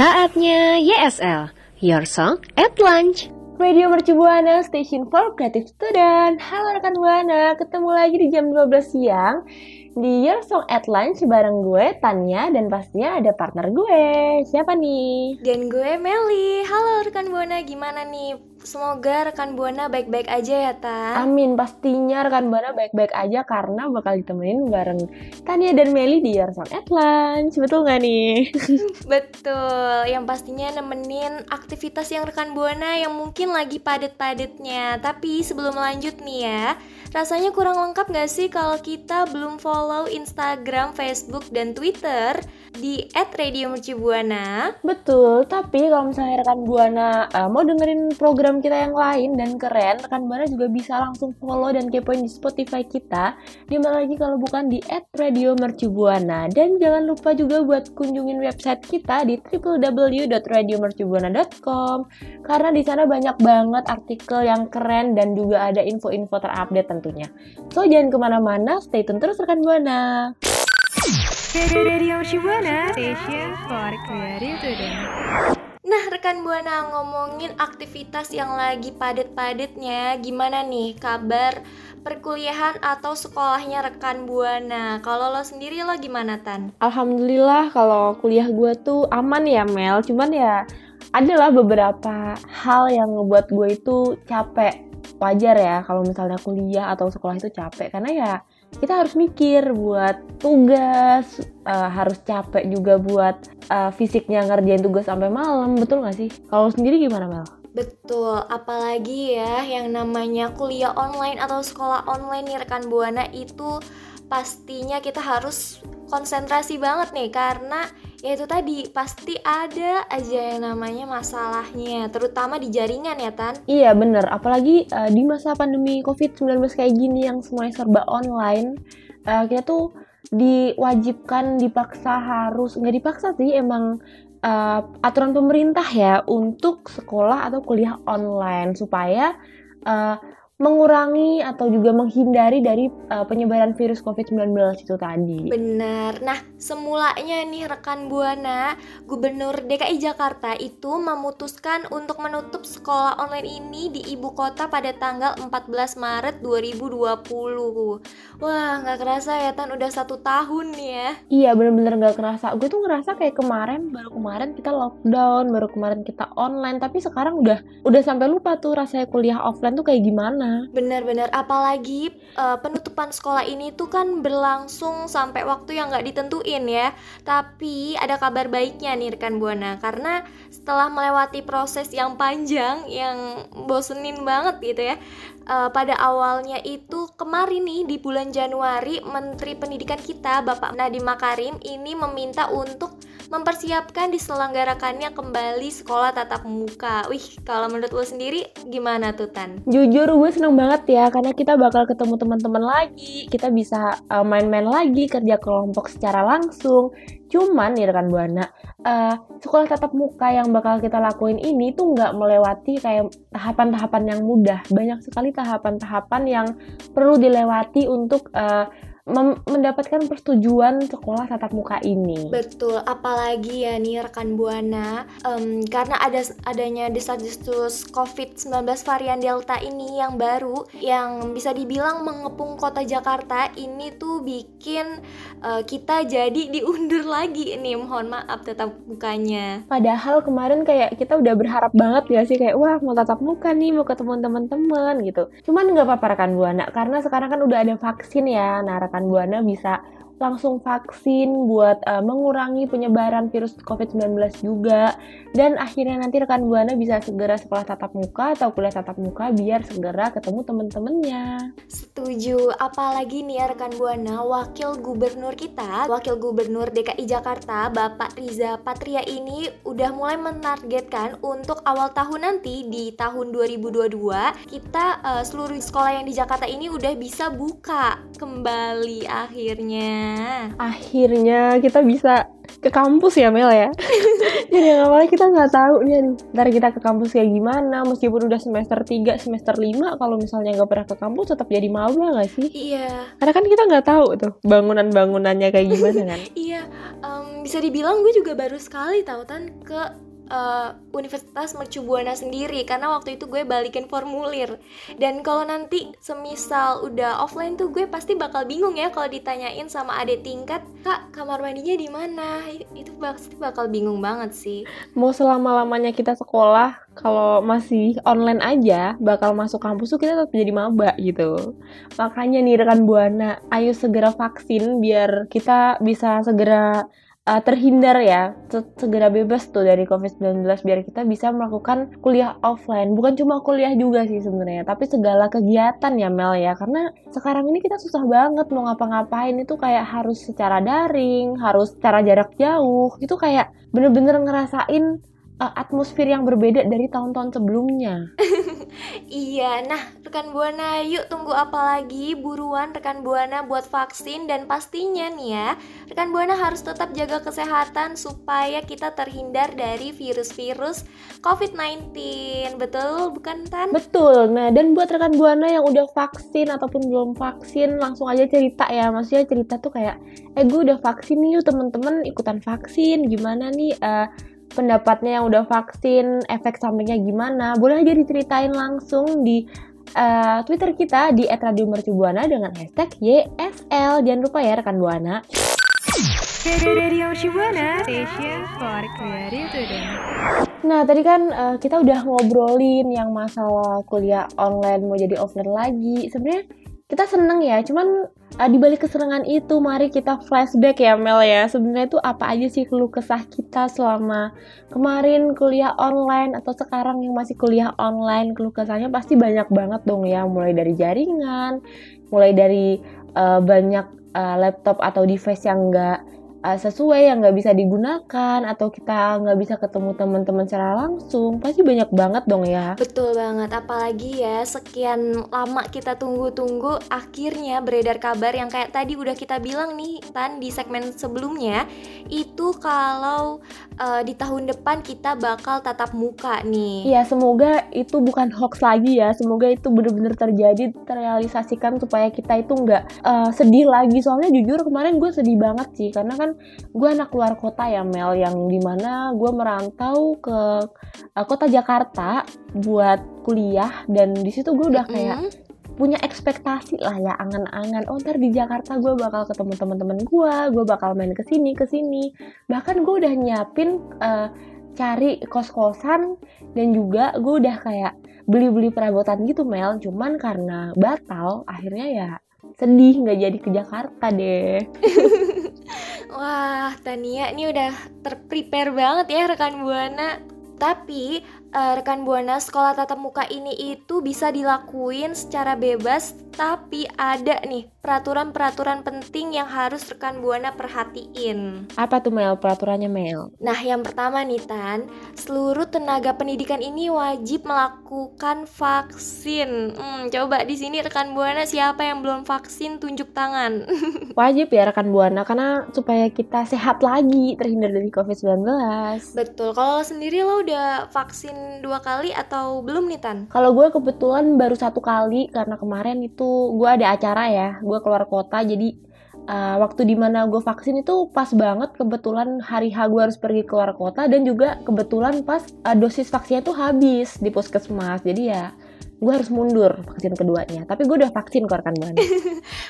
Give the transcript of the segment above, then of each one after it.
Saatnya YSL, Your Song at Lunch. Radio Mercu Buana, Station for Creative Student. Halo rekan Buana, ketemu lagi di jam 12 siang di Your Song at Lunch bareng gue, Tanya, dan pastinya ada partner gue. Siapa nih? Dan gue Meli. Halo rekan Buana, gimana nih? Semoga rekan Buana baik-baik aja ya, Tan. Amin, pastinya rekan Buana baik-baik aja karena bakal ditemenin bareng Tania dan Meli di Your Song at Lunch. Betul nggak nih? Betul, yang pastinya nemenin aktivitas yang rekan Buana yang mungkin lagi padet-padetnya. Tapi sebelum lanjut nih ya, rasanya kurang lengkap gak sih kalau kita belum follow Instagram, Facebook, dan Twitter di @radiomercubuana? Betul, tapi kalau misalnya rekan Buana eh, mau dengerin program kita yang lain dan keren, rekan Buana juga bisa langsung follow dan kepoin di Spotify kita. Di mana lagi kalau bukan di @radiomercubuana. Dan jangan lupa juga buat kunjungin website kita di www.radiomercubuana.com karena di sana banyak banget artikel yang keren dan juga ada info-info terupdate tentunya. So jangan ke mana-mana, stay tune terus rekan Buana. Radio Shibuana Station for Creative Student. Nah, rekan Buana ngomongin aktivitas yang lagi padet-padetnya, gimana nih kabar perkuliahan atau sekolahnya rekan Buana? Kalau lo sendiri lo gimana, Tan? Alhamdulillah kalau kuliah gue tuh aman ya Mel, cuman ya adalah beberapa hal yang ngebuat gue itu capek. Wajar ya kalau misalnya kuliah atau sekolah itu capek karena ya kita harus mikir buat tugas, eh, harus capek juga buat eh, fisiknya ngerjain tugas sampai malam, betul nggak sih? Kalau sendiri gimana Mel? Betul, apalagi ya yang namanya kuliah online atau sekolah online nih rekan Buana itu pastinya kita harus konsentrasi banget nih karena ya itu tadi pasti ada aja yang namanya masalahnya terutama di jaringan ya Tan. Iya bener, apalagi eh, di masa pandemi COVID-19 kayak gini yang semuanya serba online, eh, kita tuh diwajibkan, dipaksa harus, nggak dipaksa sih emang eh, aturan pemerintah ya untuk sekolah atau kuliah online supaya eh, mengurangi atau juga menghindari dari eh, penyebaran virus COVID-19 itu tadi. Benar. Nah, semulanya nih rekan Buana, Gubernur DKI Jakarta itu memutuskan untuk menutup sekolah online ini di ibu kota pada tanggal 14 Maret 2020. Wah, nggak kerasa ya Tan, udah satu tahun nih ya. Iya bener-bener gak kerasa Gue tuh ngerasa kayak kemarin Baru kemarin kita lockdown Baru kemarin kita online Tapi sekarang udah Udah sampai lupa tuh rasanya kuliah offline tuh kayak gimana Benar-benar, apalagi eh, penutupan sekolah ini tuh kan berlangsung sampai waktu yang nggak ditentuin ya. Tapi ada kabar baiknya nih rekan Buana, karena setelah melewati proses yang panjang, yang bosenin banget gitu ya. eh, pada awalnya itu kemarin nih di bulan Januari Menteri Pendidikan kita Bapak Nadiem Makarim ini meminta untuk mempersiapkan diselenggarakannya kembali sekolah tatap muka. Wih, kalau menurut lo sendiri gimana tuh Tan? Jujur gue seneng banget ya karena kita bakal ketemu teman-teman lagi, kita bisa uh, main-main lagi kerja kelompok secara langsung. Cuman nih rekan buana, uh, sekolah tatap muka yang bakal kita lakuin ini tuh nggak melewati kayak tahapan-tahapan yang mudah. Banyak sekali tahapan-tahapan yang perlu dilewati untuk uh, mendapatkan persetujuan sekolah tatap muka ini. Betul, apalagi ya nih rekan Buana, em, karena ada adanya desas-desus COVID-19 varian Delta ini yang baru, yang bisa dibilang mengepung kota Jakarta, ini tuh bikin eh, kita jadi diundur lagi nih, mohon maaf tetap bukanya. Padahal kemarin kayak kita udah berharap banget ya sih kayak wah mau tatap muka nih mau ketemu teman-teman gitu. Cuman nggak apa-apa rekan buana karena sekarang kan udah ada vaksin ya. Nah rekan buana bisa langsung vaksin buat uh, mengurangi penyebaran virus COVID-19 juga dan akhirnya nanti rekan buana bisa segera sekolah tatap muka atau kuliah tatap muka biar segera ketemu temen-temennya. Setuju, apalagi nih ya rekan Buana, wakil gubernur kita, wakil gubernur DKI Jakarta, Bapak Riza Patria ini udah mulai menargetkan untuk awal tahun nanti di tahun 2022 kita uh, seluruh sekolah yang di Jakarta ini udah bisa buka kembali akhirnya. Akhirnya kita bisa ke kampus ya Mel ya. Jadi yang awalnya kita nggak tahu nih ntar kita ke kampus kayak gimana meskipun udah semester 3, semester 5 kalau misalnya nggak pernah ke kampus tetap jadi maba nggak sih? Iya, Karena kan kita nggak tahu tuh bangunan-bangunannya kayak gimana kan. iya. em, bisa dibilang gue juga baru sekali tahu kan ke eh, Universitas Mercu Buana sendiri karena waktu itu gue balikin formulir. Dan kalau nanti semisal udah offline tuh gue pasti bakal bingung ya kalau ditanyain sama adik tingkat kak kamar mandinya di mana? Itu pasti bakal bingung banget sih. Mau selama-lamanya kita sekolah kalau masih online aja bakal masuk kampus tuh kita tetap jadi maba gitu. Makanya nih rekan Buana, ayo segera vaksin biar kita bisa segera uh, terhindar ya, se- segera bebas tuh dari COVID-19 biar kita bisa melakukan kuliah offline. Bukan cuma kuliah juga sih sebenarnya, tapi segala kegiatan ya Mel ya. Karena sekarang ini kita susah banget mau ngapa-ngapain itu kayak harus secara daring, harus secara jarak jauh. Itu kayak bener-bener ngerasain uh, atmosfer yang berbeda dari tahun-tahun sebelumnya. Iya, nah rekan Buana yuk tunggu apa lagi buruan rekan Buana buat vaksin dan pastinya nih ya rekan Buana harus tetap jaga kesehatan supaya kita terhindar dari virus-virus COVID-19 betul bukan Tan? Betul. Nah, dan buat rekan Buana yang udah vaksin ataupun belum vaksin, langsung aja cerita ya. Maksudnya cerita tuh kayak, eh gue udah vaksin nih yuk temen-temen ikutan vaksin. Gimana nih eh, pendapatnya yang udah vaksin, efek sampingnya gimana? Boleh aja diceritain langsung di eh, Twitter kita di @radiomercubuana dengan hashtag YSL. Jangan lupa ya rekan Buana. Radio Shibuana Station for Creative Student. Nah, tadi kan eh, kita udah ngobrolin yang masalah kuliah online mau jadi offline lagi. Sebenarnya kita seneng ya, cuman eh, di balik kesenangan itu mari kita flashback ya Mel ya. Sebenarnya tuh apa aja sih keluh kesah kita selama kemarin kuliah online atau sekarang yang masih kuliah online keluh kesahnya pasti banyak banget dong ya, mulai dari jaringan, mulai dari eh, banyak eh, laptop atau device yang enggak uh, sesuai yang nggak bisa digunakan atau kita nggak bisa ketemu teman-teman secara langsung pasti banyak banget dong ya Betul banget, apalagi ya sekian lama kita tunggu-tunggu akhirnya beredar kabar yang kayak tadi udah kita bilang nih Tan di segmen sebelumnya itu kalau eh, di tahun depan kita bakal tatap muka nih. Iya semoga itu bukan hoax lagi ya semoga itu bener-bener terjadi terrealisasikan supaya kita itu nggak uh, sedih lagi soalnya jujur kemarin gue sedih banget sih karena kan gue anak luar kota ya Mel yang di mana gue merantau ke uh, kota Jakarta buat kuliah. Dan di situ gue udah kayak Mm-mm. punya ekspektasi lah ya angan-angan. Oh ntar di Jakarta gue bakal ketemu teman-teman gue gue bakal main ke sini ke sini. Bahkan gue udah nyiapin eh, cari kos-kosan dan juga gue udah kayak beli-beli perabotan gitu Mel. Cuman karena batal akhirnya ya sedih nggak jadi ke Jakarta deh Wah, Tania ini udah terprepare banget ya rekan Buana. Tapi eh, rekan Buana sekolah tatap muka ini itu bisa dilakuin secara bebas, tapi ada nih peraturan-peraturan penting yang harus rekan Buana perhatiin. Apa tuh Mel peraturannya Mel? Nah, yang pertama nih Tan, seluruh tenaga pendidikan ini wajib melakukan vaksin. Hmm, coba di sini rekan Buana siapa yang belum vaksin tunjuk tangan. Wajib ya rekan Buana karena supaya kita sehat lagi terhindar dari COVID-19. Betul. Kalau sendiri lo udah vaksin dua kali atau belum nih Tan? Kalau gue kebetulan baru satu kali karena kemarin itu gue ada acara ya, gue keluar kota jadi uh, waktu di mana gue vaksin itu pas banget kebetulan hari H gue harus pergi keluar kota dan juga kebetulan pas uh, dosis vaksinnya tuh habis di puskesmas jadi ya gue harus mundur vaksin keduanya tapi gue udah vaksin kok rekan buana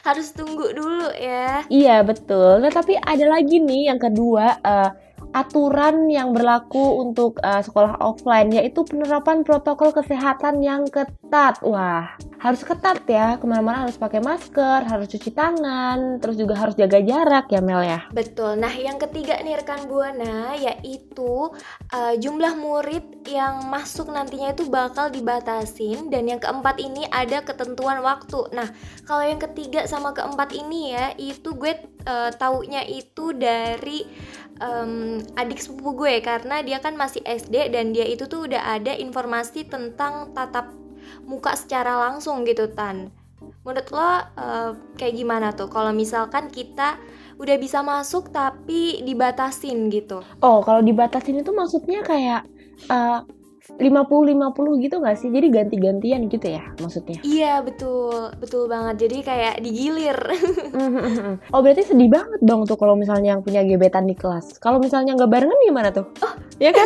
Harus tunggu dulu ya. iya betul nah tapi ada lagi nih yang kedua uh, aturan yang berlaku untuk uh, sekolah offline yaitu penerapan protokol kesehatan yang ketat wah harus ketat ya ke mana-mana harus pakai masker harus cuci tangan terus juga harus jaga jarak ya Mel ya Betul. Nah, yang ketiga nih rekan Buana yaitu uh, jumlah murid yang masuk nantinya itu bakal dibatasin dan yang keempat ini ada ketentuan waktu. Nah, kalau yang ketiga sama keempat ini ya itu gue uh, taunya itu dari em, adik sepupu gue karena dia kan masih SD dan dia itu tuh udah ada informasi tentang tatap muka secara langsung gitu Tan. Menurut lo eh, kayak gimana tuh kalau misalkan kita udah bisa masuk tapi dibatasin gitu? oh kalau dibatasin itu maksudnya kayak uh, 50-50 gitu nggak sih jadi ganti-gantian gitu ya maksudnya Iya betul, betul banget. Jadi kayak digilir. oh berarti sedih banget dong tuh kalau misalnya yang punya gebetan di kelas. Kalau misalnya nggak barengan gimana tuh? Ya kan?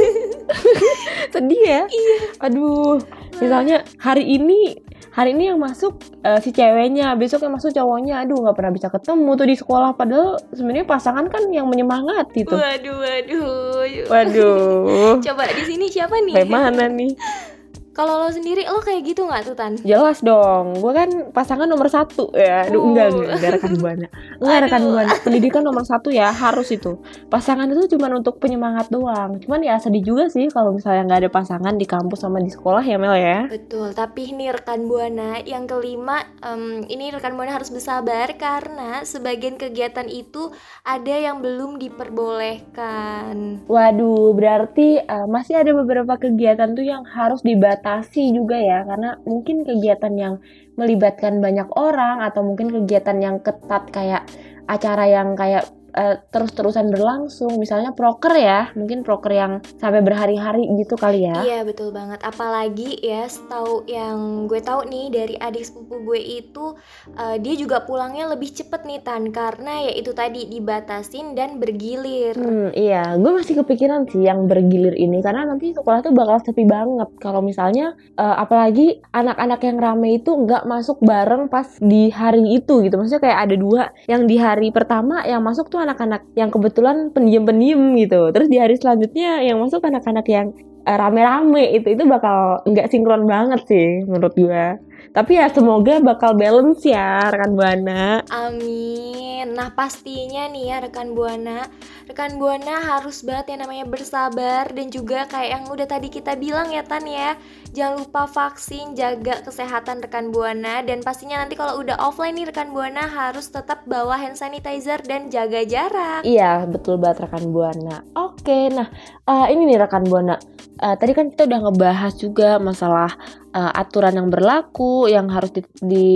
sedih ya? Iya. Aduh. Misalnya hari ini hari ini yang masuk eh, si ceweknya, besok yang masuk cowoknya. Aduh nggak pernah bisa ketemu tuh di sekolah. Padahal sebenarnya pasangan kan yang menyemangati tuh. waduh, waduh. Waduh. Coba di sini siapa nih? Kayak mana nih? Kalau lo sendiri lo kayak gitu nggak tuh Tan? Jelas dong, gue kan pasangan nomor satu ya. Aduh, Oh. enggak, enggak, enggak rekan buana. Enggak rekan buana. Pendidikan nomor satu ya, harus itu. Pasangan itu cuma untuk penyemangat doang. Cuman ya sedih juga sih kalau misalnya nggak ada pasangan di kampus sama di sekolah ya Mel ya. Betul, tapi ini rekan Buana yang kelima, em, ini rekan Buana harus bersabar karena sebagian kegiatan itu ada yang belum diperbolehkan. Waduh, berarti eh, masih ada beberapa kegiatan tuh yang harus dibatasi juga ya, karena mungkin kegiatan yang melibatkan banyak orang atau mungkin kegiatan yang ketat kayak acara yang kayak eh, terus-terusan berlangsung, misalnya proker ya, mungkin proker yang sampai berhari-hari gitu kali ya. Iya betul banget. Apalagi ya setahu yang gue tahu nih dari adik sepupu gue itu eh, dia juga pulangnya lebih cepet nih Tan karena ya itu tadi dibatasin dan bergilir. Hmm, iya, gue masih kepikiran sih yang bergilir ini karena nanti sekolah tuh bakal sepi banget kalau misalnya eh, apalagi anak-anak yang rame itu nggak masuk bareng pas di hari itu gitu. Maksudnya kayak ada dua yang di hari pertama yang masuk tuh anak-anak yang kebetulan pendiam-pendiam gitu. Terus di hari selanjutnya yang masuk anak-anak yang rame-rame itu itu bakal nggak sinkron banget sih menurut gue. Tapi ya semoga bakal balance ya rekan buana. Amin. Nah pastinya nih ya rekan buana, rekan buana harus banget yang namanya bersabar dan juga kayak yang udah tadi kita bilang ya Tan ya, jangan lupa vaksin, jaga kesehatan rekan buana dan pastinya nanti kalau udah offline nih rekan buana harus tetap bawa hand sanitizer dan jaga jarak. Iya, betul banget rekan Buana. Oke, nah eh, ini nih rekan Buana. Eh, tadi kan kita udah ngebahas juga masalah eh, aturan yang berlaku yang harus di, di,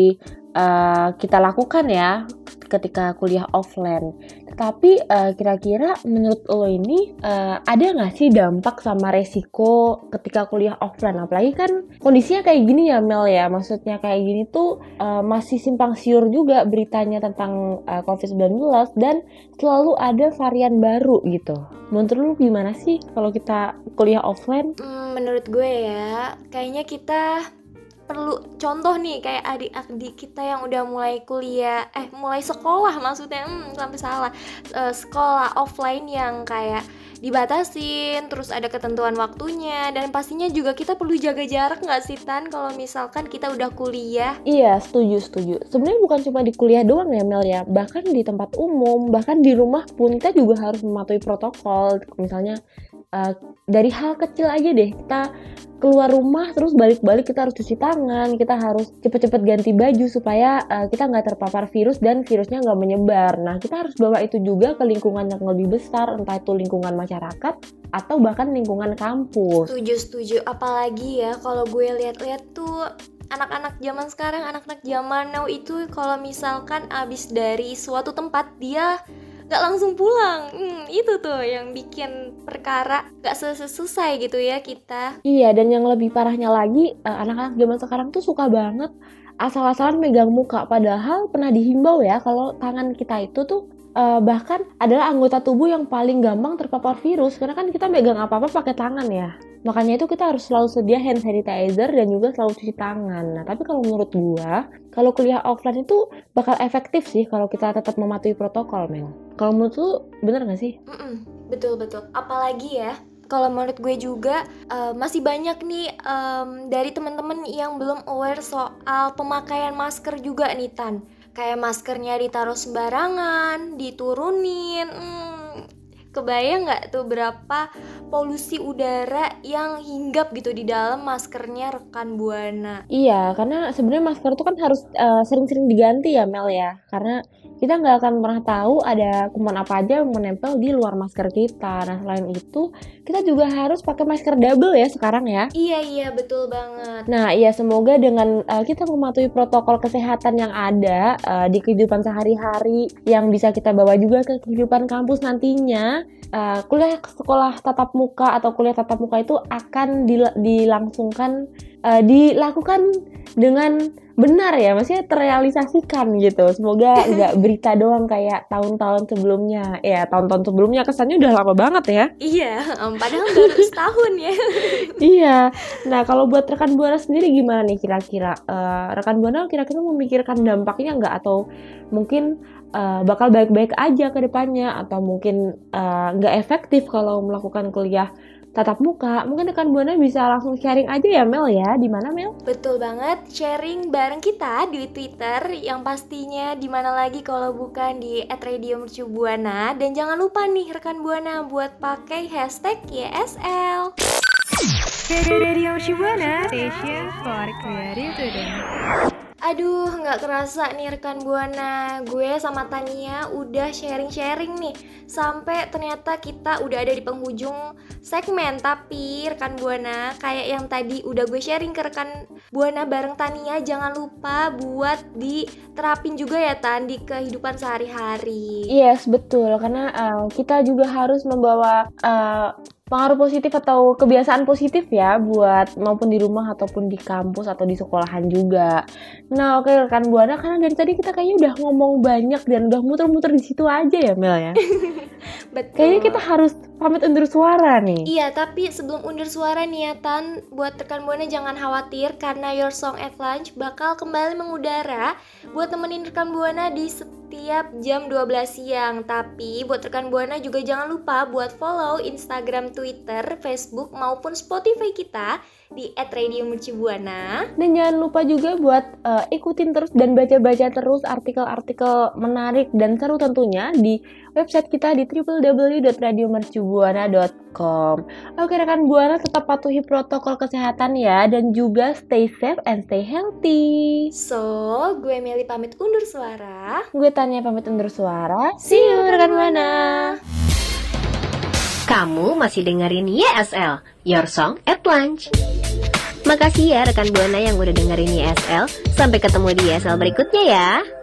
eh, kita lakukan ya ketika kuliah offline. Tapi eh, kira-kira menurut lo ini eh, ada nggak sih dampak sama resiko ketika kuliah offline? Apalagi kan kondisinya kayak gini ya Mel ya. Maksudnya kayak gini tuh eh, masih simpang siur juga beritanya tentang eh, COVID-19 dan selalu ada varian baru gitu. Menurut lu gimana sih kalau kita kuliah offline? Hmm, menurut gue ya, kayaknya kita perlu contoh nih kayak adik-adik kita yang udah mulai kuliah, eh mulai sekolah maksudnya, hmm, sampai salah, Eh, sekolah offline yang kayak dibatasin, terus ada ketentuan waktunya, dan pastinya juga kita perlu jaga jarak nggak sih Tan kalau misalkan kita udah kuliah? Iya, setuju, setuju. Sebenarnya bukan cuma di kuliah doang ya Mel ya, bahkan di tempat umum, bahkan di rumah pun kita juga harus mematuhi protokol. Misalnya Uh, dari hal kecil aja deh kita keluar rumah terus balik-balik kita harus cuci tangan, kita harus cepet-cepet ganti baju supaya uh, kita nggak terpapar virus dan virusnya nggak menyebar. Nah kita harus bawa itu juga ke lingkungan yang lebih besar, entah itu lingkungan masyarakat atau bahkan lingkungan kampus. Setuju setuju. Apalagi ya kalau gue lihat-lihat tuh anak-anak zaman sekarang, anak-anak zaman now itu kalau misalkan abis dari suatu tempat dia gak langsung pulang. Hmm, itu tuh yang bikin perkara gak selesai gitu ya kita. Iya dan yang lebih parahnya lagi eh, anak-anak zaman sekarang tuh suka banget asal-asalan megang muka. Padahal pernah dihimbau ya kalau tangan kita itu tuh uh, bahkan adalah anggota tubuh yang paling gampang terpapar virus. Karena kan kita megang apa-apa pakai tangan ya Makanya itu kita harus selalu sedia hand sanitizer dan juga selalu cuci tangan. Nah, tapi kalau menurut gua, kalau kuliah offline itu bakal efektif sih kalau kita tetap mematuhi protokol, Mel. Kalau menurut lu bener gak sih? Mm -mm, betul betul. Apalagi ya, kalau menurut gue juga uh, masih banyak nih um, dari teman-teman yang belum aware soal pemakaian masker juga nih Tan. Kayak maskernya ditaruh sembarangan, diturunin. Hmm, kebayang nggak tuh berapa polusi udara yang hinggap gitu di dalam maskernya rekan buana iya karena sebenarnya masker itu kan harus sering sering-sering diganti ya Mel ya karena kita nggak akan pernah tahu ada kuman apa aja yang menempel di luar masker kita. Nah selain itu kita juga harus pakai masker double ya sekarang ya. Iya iya betul banget. Nah iya semoga dengan uh, kita mematuhi protokol kesehatan yang ada uh, di kehidupan sehari-hari yang bisa kita bawa juga ke kehidupan kampus nantinya. Uh, kuliah sekolah tatap muka atau kuliah tatap muka itu akan dil dilangsungkan uh, dilakukan dengan benar ya, maksudnya terrealisasikan gitu. Semoga nggak berita doang kayak tahun-tahun sebelumnya. Ya, tahun-tahun sebelumnya kesannya udah lama banget ya. Iya, um, padahal baru setahun ya. iya. Nah, kalau buat rekan Buana sendiri gimana nih kira-kira? Uh, rekan Buana kira-kira memikirkan dampaknya nggak atau mungkin uh, bakal baik-baik aja ke depannya atau mungkin nggak uh, efektif kalau melakukan kuliah tatap muka, mungkin rekan Buana bisa langsung sharing aja ya Mel ya. Di mana Mel? Betul banget, sharing bareng kita di Twitter yang pastinya di mana lagi kalau bukan di @radiomercubuana dan jangan lupa nih rekan Buana buat pakai hashtag YSL. Radio Mercubuana, station for creative today. Aduh, nggak kerasa nih rekan Buana, gue sama Tania udah sharing-sharing nih. Sampai ternyata kita udah ada di penghujung segmen. Tapi rekan Buana, kayak yang tadi udah gue sharing ke rekan Buana bareng Tania Jangan lupa buat diterapin juga ya Tan di kehidupan sehari-hari. Yes, betul, karena uh, kita juga harus membawa uh, pengaruh positif atau kebiasaan positif ya buat maupun di rumah ataupun di kampus atau di sekolahan juga. Nah oke okay, rekan buana karena dari tadi kita kayaknya udah ngomong banyak dan udah muter-muter di situ aja ya Mel ya. Betul. Kayaknya kita harus pamit undur suara nih. Iya tapi sebelum undur suara niatan buat rekan buana jangan khawatir karena Your Song at Lunch bakal kembali mengudara buat temenin rekan buana di setiap jam 12 siang. Tapi buat rekan Buana juga jangan lupa buat follow Instagram, Twitter, Facebook maupun Spotify kita di @radiomercubuana. Dan jangan lupa juga buat uh, ikutin terus dan baca-baca terus artikel-artikel menarik dan seru tentunya di website kita di www.radiomercubuana.com. Oke rekan Buana tetap patuhi protokol kesehatan ya dan juga stay safe and stay healthy. So, gue Meli pamit undur suara. Gue Tanya pamit undur suara. See you rekan Buana. Kamu masih dengerin YSL, Your Song at Lunch. Makasih ya rekan Buana yang udah dengerin YSL. Sampai ketemu di YSL berikutnya ya.